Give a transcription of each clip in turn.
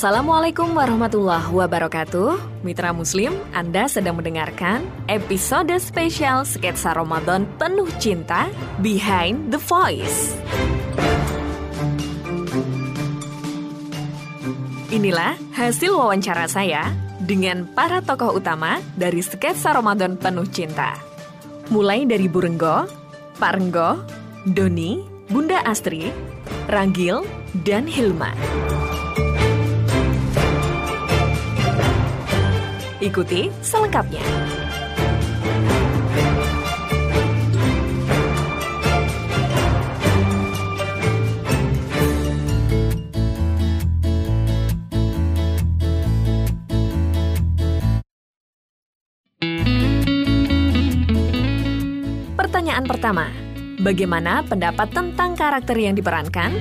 Assalamualaikum warahmatullahi wabarakatuh. Mitra Muslim, Anda sedang mendengarkan episode spesial sketsa Ramadan penuh cinta Behind the Voice. Inilah hasil wawancara saya dengan para tokoh utama dari sketsa Ramadan penuh cinta. Mulai dari Burenggo, Pak Renggo, Doni, Bunda Astri, Ragil, dan Hilma. Ikuti selengkapnya. Pertanyaan pertama, bagaimana pendapat tentang karakter yang diperankan?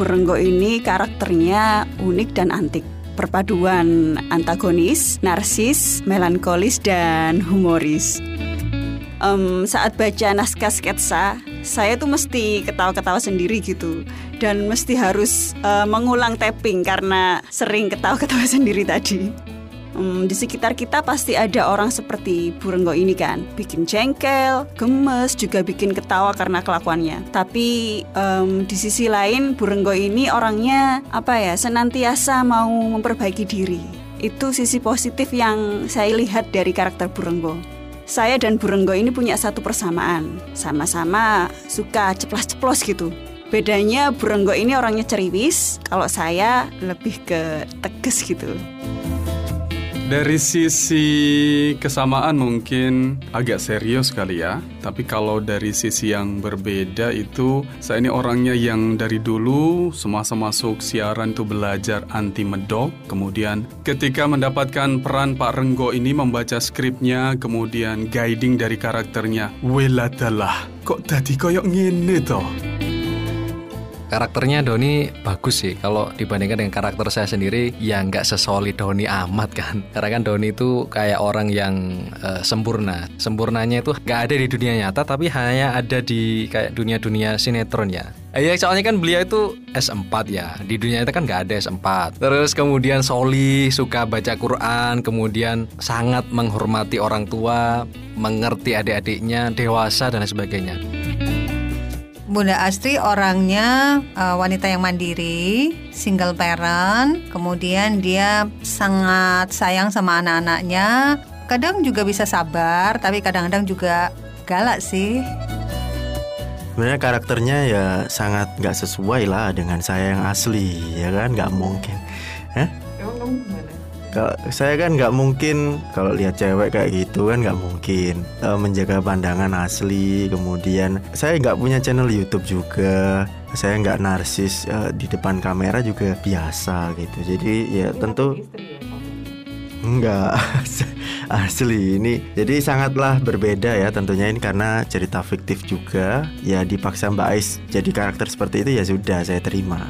Burenggo ini karakternya unik dan antik. Perpaduan antagonis, narsis, melankolis, dan humoris. Um, saat baca naskah sketsa, saya tuh mesti ketawa-ketawa sendiri gitu. Dan mesti harus uh, mengulang tapping karena sering ketawa-ketawa sendiri tadi hmm, di sekitar kita pasti ada orang seperti Burenggo ini kan bikin jengkel, gemes, juga bikin ketawa karena kelakuannya. Tapi um, di sisi lain Burenggo ini orangnya apa ya senantiasa mau memperbaiki diri. Itu sisi positif yang saya lihat dari karakter Burenggo. Saya dan Burenggo ini punya satu persamaan, sama-sama suka ceplos-ceplos gitu. Bedanya Burenggo ini orangnya ceriwis, kalau saya lebih ke tegas gitu. Dari sisi kesamaan mungkin agak serius kali ya, tapi kalau dari sisi yang berbeda itu saya ini orangnya yang dari dulu semasa masuk siaran itu belajar anti medok, kemudian ketika mendapatkan peran Pak Renggo ini membaca skripnya, kemudian guiding dari karakternya, weladalah, kok tadi koyok ngene toh? Karakternya Doni bagus sih. Kalau dibandingkan dengan karakter saya sendiri ya nggak sesolid Doni amat kan. Karena kan Doni itu kayak orang yang uh, sempurna. Sempurnanya itu nggak ada di dunia nyata tapi hanya ada di kayak dunia-dunia sinetron ya. Iya soalnya kan beliau itu S4 ya. Di dunia itu kan nggak ada S4 Terus kemudian soli Suka baca Quran Kemudian sangat menghormati orang tua Mengerti adik-adiknya Dewasa dan sebagainya Bunda Astri orangnya uh, wanita yang mandiri, single parent, kemudian dia sangat sayang sama anak-anaknya. Kadang juga bisa sabar, tapi kadang-kadang juga galak sih. Sebenarnya karakternya ya sangat nggak sesuai lah dengan saya yang asli, ya kan? Nggak mungkin. Hah? Kalau saya kan nggak mungkin kalau lihat cewek kayak gitu kan nggak mungkin uh, menjaga pandangan asli. Kemudian saya nggak punya channel YouTube juga. Saya nggak narsis uh, di depan kamera juga biasa gitu. Jadi ya tentu Enggak asli ini jadi sangatlah berbeda ya tentunya ini karena cerita fiktif juga ya dipaksa Mbak Ais jadi karakter seperti itu ya sudah saya terima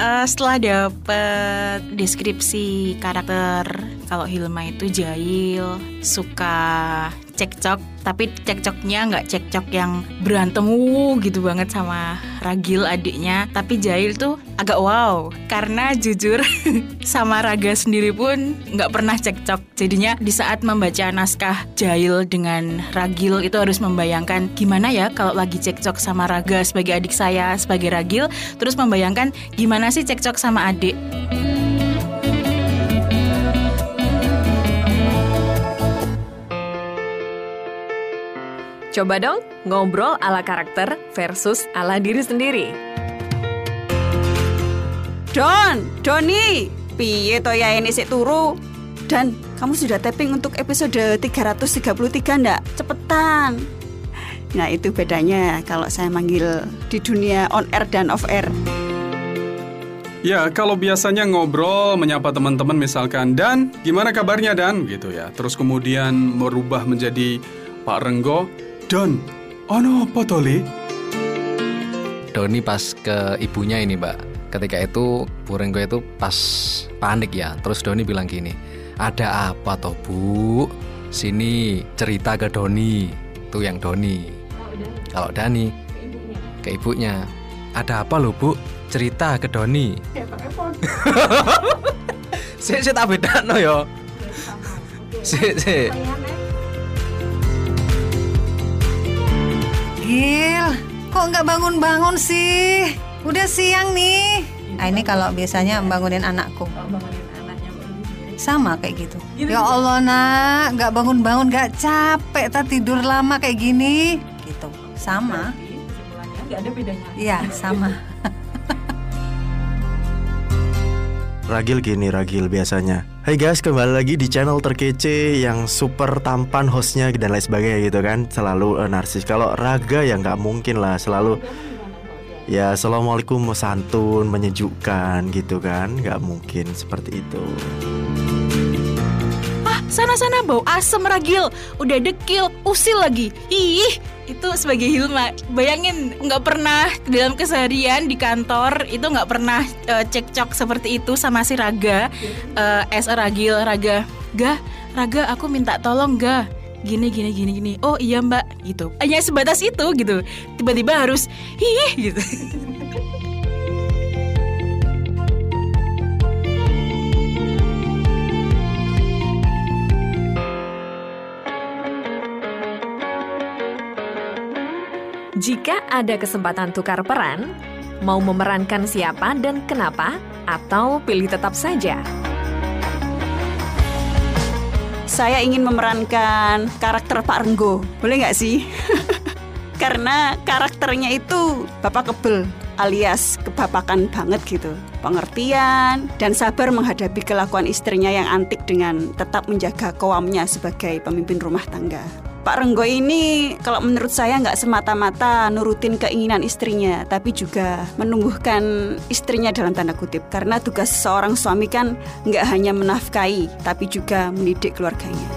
uh, setelah dapat deskripsi karakter kalau Hilma itu jahil, suka cekcok tapi cekcoknya nggak cekcok yang berantem wuh gitu banget sama Ragil adiknya. Tapi Jahil tuh agak wow karena jujur sama Raga sendiri pun nggak pernah cekcok. Jadinya di saat membaca naskah Jahil dengan Ragil itu harus membayangkan gimana ya kalau lagi cekcok sama Raga sebagai adik saya sebagai Ragil? Terus membayangkan gimana sih cekcok sama adik Coba dong ngobrol ala karakter versus ala diri sendiri. Don, Doni, piye to ya ini sik turu? Dan kamu sudah tapping untuk episode 333 ndak? Cepetan. Nah itu bedanya kalau saya manggil di dunia on air dan off air. Ya, kalau biasanya ngobrol, menyapa teman-teman misalkan, Dan, gimana kabarnya Dan? Gitu ya. Terus kemudian merubah menjadi Pak Renggo, Don, ono apa toli? Doni pas ke ibunya ini mbak Ketika itu Bu Renggo itu pas panik ya Terus Doni bilang gini Ada apa toh bu? Sini cerita ke Doni Itu yang Doni Kalau Dani ke ibunya Ada apa lo bu? Cerita ke Doni. Si si tak beda no yo. Si si. Gil, kok nggak bangun-bangun sih? Udah siang nih. Nah, ini kalau biasanya bangunin anakku. Sama kayak gitu. Ya Allah nak, nggak bangun-bangun, nggak capek tak tidur lama kayak gini. Gitu. Sama. Nggak ada bedanya. Iya, sama. Ragil gini Ragil biasanya. Hai guys kembali lagi di channel terkece yang super tampan hostnya dan lain sebagainya gitu kan. Selalu uh, narsis. Kalau Raga ya nggak mungkin lah selalu Ya assalamualaikum santun menyejukkan gitu kan. Nggak mungkin seperti itu sana-sana bau asem ragil, udah dekil, usil lagi. Ih, itu sebagai Hilma. Bayangin nggak pernah dalam keseharian di kantor itu nggak pernah eh, cekcok seperti itu sama si Raga. Eh, as a ragil, Raga, Gah, Raga aku minta tolong gah. Gini gini gini gini. Oh iya mbak, gitu. Hanya sebatas itu gitu. Tiba-tiba harus ih gitu. Jika ada kesempatan tukar peran, mau memerankan siapa dan kenapa, atau pilih tetap saja? Saya ingin memerankan karakter Pak Renggo. Boleh nggak sih? Karena karakternya itu bapak kebel alias kebapakan banget gitu. Pengertian dan sabar menghadapi kelakuan istrinya yang antik dengan tetap menjaga kewamnya sebagai pemimpin rumah tangga. Pak Renggo ini kalau menurut saya nggak semata-mata nurutin keinginan istrinya, tapi juga menumbuhkan istrinya dalam tanda kutip. Karena tugas seorang suami kan nggak hanya menafkahi, tapi juga mendidik keluarganya.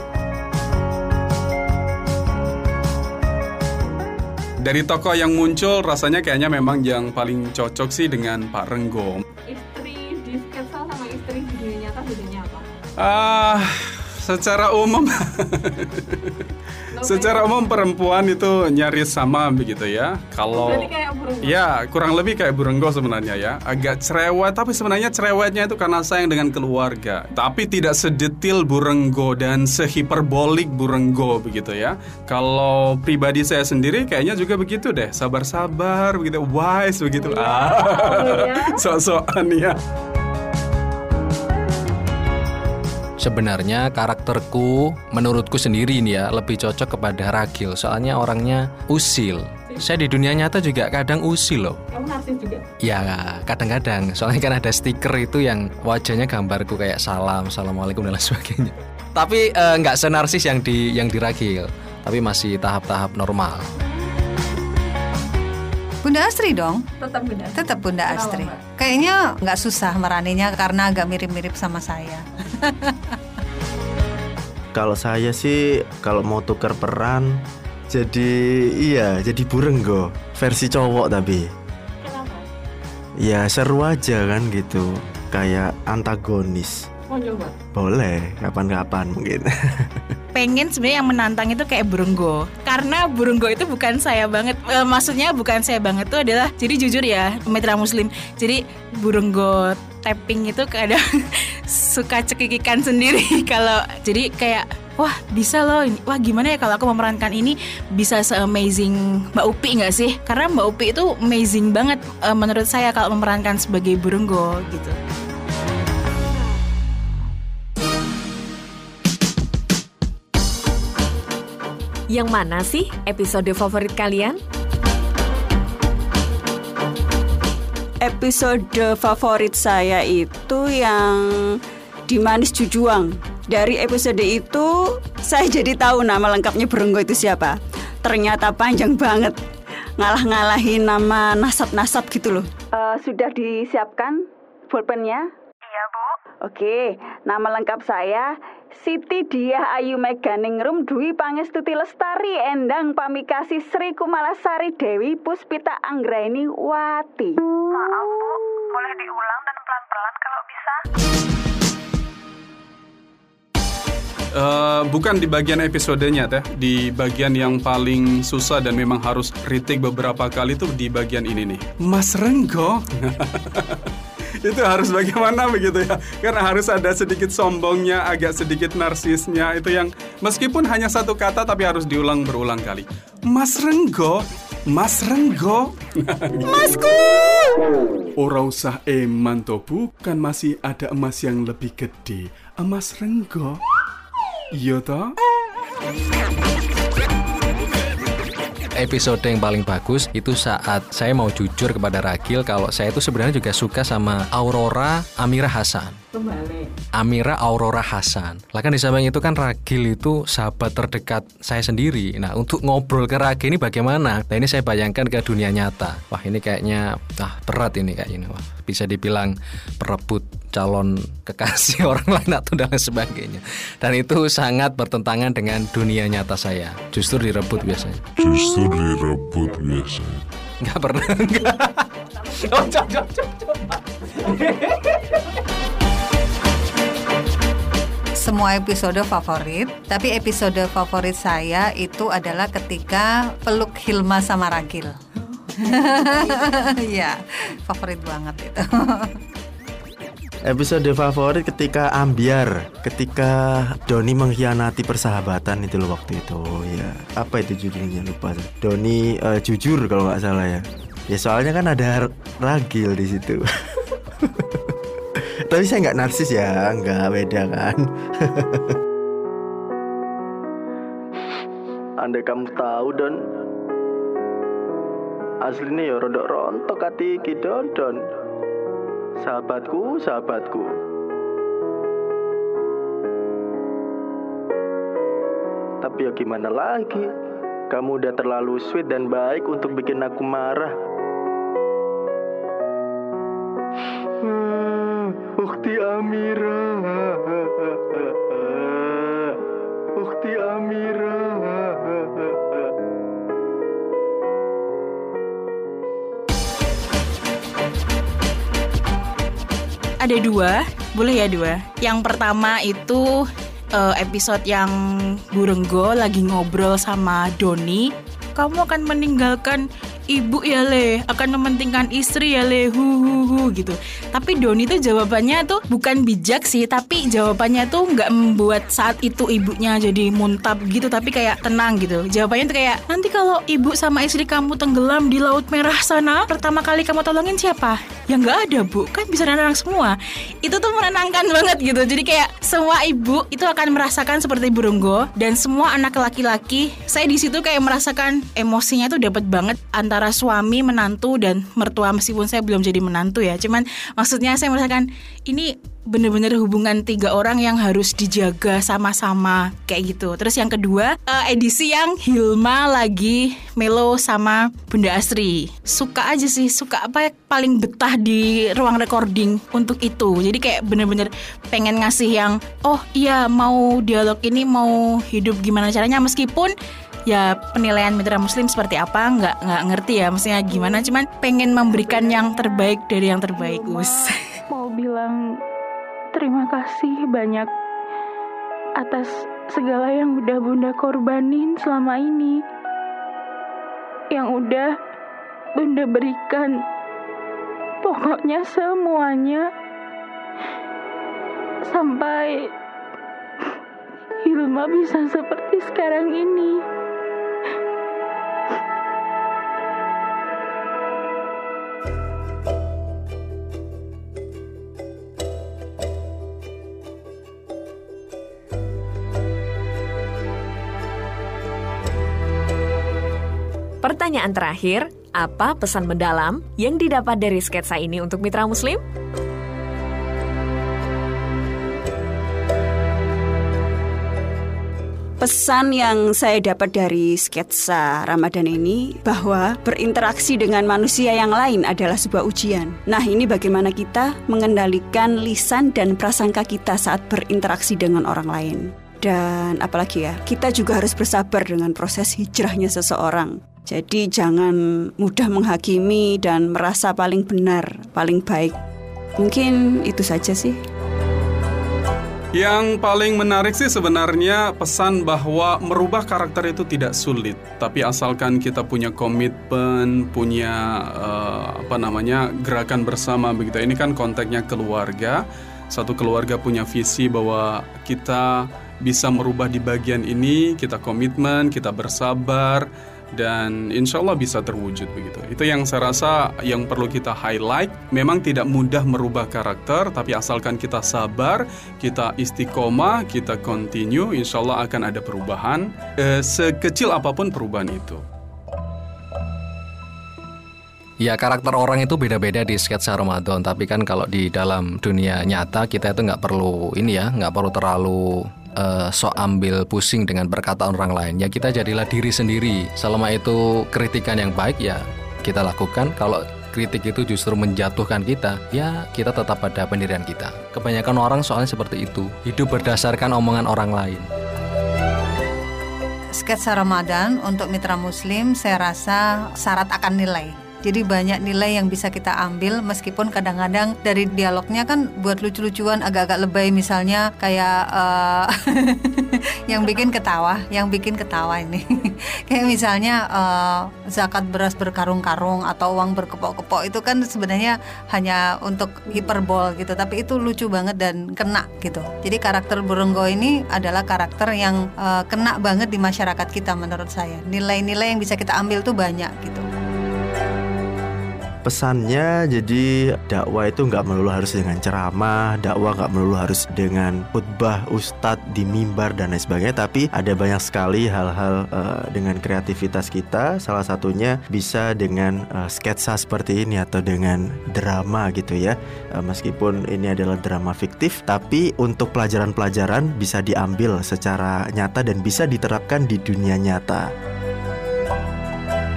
Dari tokoh yang muncul rasanya kayaknya memang yang paling cocok sih dengan Pak Renggo. Istri di sketsa sama istri di dunia nyata bedanya apa? Ah, secara umum secara umum perempuan itu nyaris sama begitu ya. Kalau. Ya, kurang lebih kayak Burenggo sebenarnya ya. Agak cerewet, tapi sebenarnya cerewetnya itu karena sayang dengan keluarga. Tapi tidak sedetil Burenggo dan sehiperbolik Burenggo begitu ya. Kalau pribadi saya sendiri kayaknya juga begitu deh. Sabar-sabar begitu, wise begitu. Ah, sok-sokan ya. Sebenarnya karakterku menurutku sendiri nih ya lebih cocok kepada Ragil soalnya orangnya usil. Saya di dunia nyata juga kadang usil loh. Kamu narsis juga? Ya kadang-kadang soalnya kan ada stiker itu yang wajahnya gambarku kayak salam, assalamualaikum dan lain sebagainya. Tapi eh, nggak senarsis yang di yang di Ragil, tapi masih tahap-tahap normal. Bunda Astri dong. Tetap benar. Tetap Bunda Astri. Kayaknya nggak susah meraninya karena agak mirip-mirip sama saya. Kalau saya sih kalau mau tuker peran jadi iya jadi Burenggo. Versi cowok tapi. Kenapa? ya seru aja kan gitu. Kayak antagonis. Mau coba? boleh kapan-kapan mungkin. Pengen sebenarnya yang menantang itu kayak Burunggo karena Burunggo itu bukan saya banget. Eh, maksudnya bukan saya banget itu adalah jadi jujur ya mitra muslim. Jadi Burunggo tapping itu kadang suka cekikikan sendiri kalau jadi kayak wah bisa loh wah gimana ya kalau aku memerankan ini? Bisa se amazing Mbak Upi nggak sih? Karena Mbak Upi itu amazing banget eh, menurut saya kalau memerankan sebagai Burunggo gitu. Yang mana sih episode favorit kalian? Episode favorit saya itu yang di Manis Jujuang. Dari episode itu saya jadi tahu nama lengkapnya Berenggo itu siapa. Ternyata panjang banget. Ngalah-ngalahin nama nasab-nasab gitu loh. Eh, sudah disiapkan pulpennya? Iya, Bu. Oke, nama lengkap saya Siti Diah Ayu Meganingrum Dwi Pangestuti Lestari Endang Pamikasi Sri Kumalasari Dewi Puspita Anggraini Wati. Maaf Bu, boleh diulang dan pelan-pelan kalau bisa? Eh, bukan di bagian episodenya teh, di bagian yang paling susah dan memang harus retake beberapa kali tuh di bagian ini nih. Mas Renggo. itu harus bagaimana begitu ya? Karena harus ada sedikit sombongnya agak sedikit narsisnya itu yang meskipun hanya satu kata tapi harus diulang berulang kali. Mas Renggo Mas Renggo. Masku! Ora usah eman to bukan masih ada emas yang lebih gede. Emas Renggo. Iya toh episode yang paling bagus itu saat saya mau jujur kepada Ragil kalau saya itu sebenarnya juga suka sama Aurora Amira Hasan. Amira Aurora Hasan. Lah kan di samping itu kan Ragil itu sahabat terdekat saya sendiri. Nah untuk ngobrol ke Ragil ini bagaimana? Nah ini saya bayangkan ke dunia nyata. Wah ini kayaknya ah berat ini kayak ini. Wah bisa dibilang perebut calon kekasih orang lain atau dan lain sebagainya. Dan itu sangat bertentangan dengan dunia nyata saya. Justru direbut biasanya. Justru direbut biasanya. Nggak pernah. Nggak. Oh, coba, coba, coba. Semua episode favorit, tapi episode favorit saya itu adalah ketika peluk Hilma sama Ragil. Iya, favorit banget itu. Episode favorit ketika ambiar, ketika Doni mengkhianati persahabatan itu loh waktu itu. Ya, apa itu judulnya lupa. Doni eh, jujur kalau nggak salah ya. Ya soalnya kan ada Ragil di situ. Tapi saya nggak narsis ya, nggak beda kan. Andai kamu tahu Don, aslinya ya rodok rontok hati Don Don. Sahabatku, sahabatku. Tapi ya gimana lagi? Kamu udah terlalu sweet dan baik untuk bikin aku marah. Amira. Ada dua, boleh ya dua. Yang pertama itu eh, episode yang Burenggo lagi ngobrol sama Doni. Kamu akan meninggalkan ibu ya le, akan mementingkan istri ya le, hu hu hu gitu. Tapi Doni tuh jawabannya tuh bukan bijak sih, tapi jawabannya tuh nggak membuat saat itu ibunya jadi muntap gitu, tapi kayak tenang gitu. Jawabannya tuh kayak nanti kalau ibu sama istri kamu tenggelam di laut merah sana, pertama kali kamu tolongin siapa? Ya nggak ada bu, kan bisa renang semua. Itu tuh menenangkan banget gitu. Jadi kayak semua ibu itu akan merasakan seperti Burunggo dan semua anak laki-laki. Saya di situ kayak merasakan emosinya tuh dapat banget antara suami, menantu dan mertua meskipun saya belum jadi menantu ya. Cuman maksudnya saya merasakan ini bener-bener hubungan tiga orang yang harus dijaga sama-sama kayak gitu. Terus yang kedua eh, edisi yang Hilma lagi melo sama Bunda Asri. Suka aja sih, suka apa ya, paling betah di ruang recording untuk itu. Jadi kayak bener-bener pengen ngasih yang oh iya mau dialog ini mau hidup gimana caranya meskipun ya penilaian mitra muslim seperti apa nggak nggak ngerti ya maksudnya gimana cuman pengen memberikan yang terbaik dari yang terbaik us mau bilang terima kasih banyak atas segala yang udah Bunda korbanin selama ini. Yang udah Bunda berikan. Pokoknya semuanya. Sampai Hilma bisa seperti sekarang ini. Pertanyaan terakhir, apa pesan mendalam yang didapat dari sketsa ini untuk mitra muslim? Pesan yang saya dapat dari sketsa Ramadan ini bahwa berinteraksi dengan manusia yang lain adalah sebuah ujian. Nah, ini bagaimana kita mengendalikan lisan dan prasangka kita saat berinteraksi dengan orang lain. Dan apalagi ya, kita juga harus bersabar dengan proses hijrahnya seseorang. Jadi jangan mudah menghakimi dan merasa paling benar, paling baik. Mungkin itu saja sih. Yang paling menarik sih sebenarnya pesan bahwa merubah karakter itu tidak sulit, tapi asalkan kita punya komitmen, punya uh, apa namanya gerakan bersama begitu. Ini kan konteksnya keluarga. Satu keluarga punya visi bahwa kita bisa merubah di bagian ini, kita komitmen, kita bersabar, dan insya Allah bisa terwujud begitu. Itu yang saya rasa yang perlu kita highlight. Memang tidak mudah merubah karakter, tapi asalkan kita sabar, kita istiqomah, kita continue, insya Allah akan ada perubahan. Eh, sekecil apa pun perubahan itu. Ya karakter orang itu beda-beda di sketsa Ramadan Tapi kan kalau di dalam dunia nyata kita itu nggak perlu ini ya nggak perlu terlalu uh, sok ambil pusing dengan perkataan orang lain. Ya kita jadilah diri sendiri. Selama itu kritikan yang baik ya kita lakukan. Kalau kritik itu justru menjatuhkan kita, ya kita tetap pada pendirian kita. Kebanyakan orang soalnya seperti itu, hidup berdasarkan omongan orang lain. Sketsa Ramadan untuk mitra muslim saya rasa syarat akan nilai jadi banyak nilai yang bisa kita ambil meskipun kadang-kadang dari dialognya kan buat lucu-lucuan agak-agak lebay misalnya kayak uh, yang bikin ketawa, yang bikin ketawa ini. kayak misalnya uh, zakat beras berkarung-karung atau uang berkepok-kepok itu kan sebenarnya hanya untuk hiperbol gitu, tapi itu lucu banget dan kena gitu. Jadi karakter Burunggo ini adalah karakter yang uh, kena banget di masyarakat kita menurut saya. Nilai-nilai yang bisa kita ambil tuh banyak gitu pesannya jadi dakwah itu nggak melulu harus dengan ceramah dakwah nggak melulu harus dengan khutbah ustadz di mimbar dan lain sebagainya tapi ada banyak sekali hal-hal uh, dengan kreativitas kita. Salah satunya bisa dengan uh, sketsa seperti ini atau dengan drama gitu ya. Uh, meskipun ini adalah drama fiktif tapi untuk pelajaran-pelajaran bisa diambil secara nyata dan bisa diterapkan di dunia nyata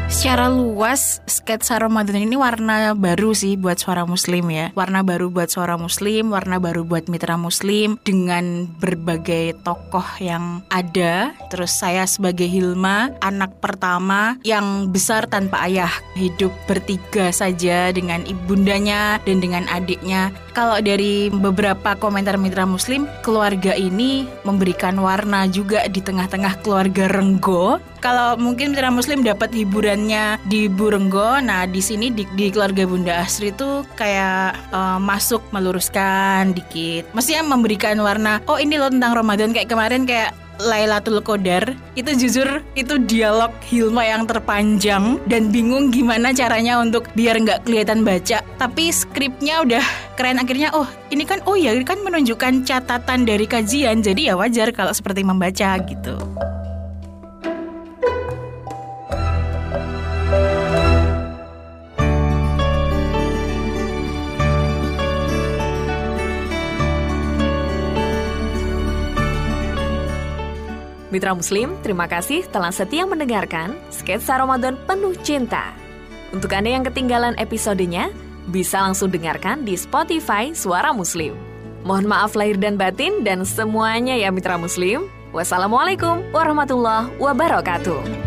secara luas sketsa Ramadan ini warna baru sih buat suara muslim ya. Warna baru buat suara muslim warna baru buat mitra muslim dengan berbagai tokoh yang ada. Terus saya sebagai Hilma anak pertama yang besar tanpa ayah hidup bertiga saja dengan ibundanya dan dengan adiknya. Kalau dari beberapa komentar mitra muslim keluarga ini memberikan warna juga di tengah-tengah keluarga Renggo kalau mungkin mitra muslim dapat hiburannya di Burenggo, nah di sini di, di keluarga Bunda Asri itu kayak uh, masuk meluruskan dikit. Maksudnya memberikan warna, oh ini loh tentang Ramadan kayak kemarin kayak Lailatul Qadar itu jujur itu dialog Hilma yang terpanjang dan bingung gimana caranya untuk biar nggak kelihatan baca tapi skripnya udah keren akhirnya oh ini kan oh ya ini kan menunjukkan catatan dari kajian jadi ya wajar kalau seperti membaca gitu. Mitra Muslim, terima kasih telah setia mendengarkan Sketsa Ramadan Penuh Cinta. Untuk Anda yang ketinggalan episodenya, bisa langsung dengarkan di Spotify Suara Muslim. Mohon maaf lahir dan batin dan semuanya ya Mitra Muslim. Wassalamualaikum warahmatullahi wabarakatuh.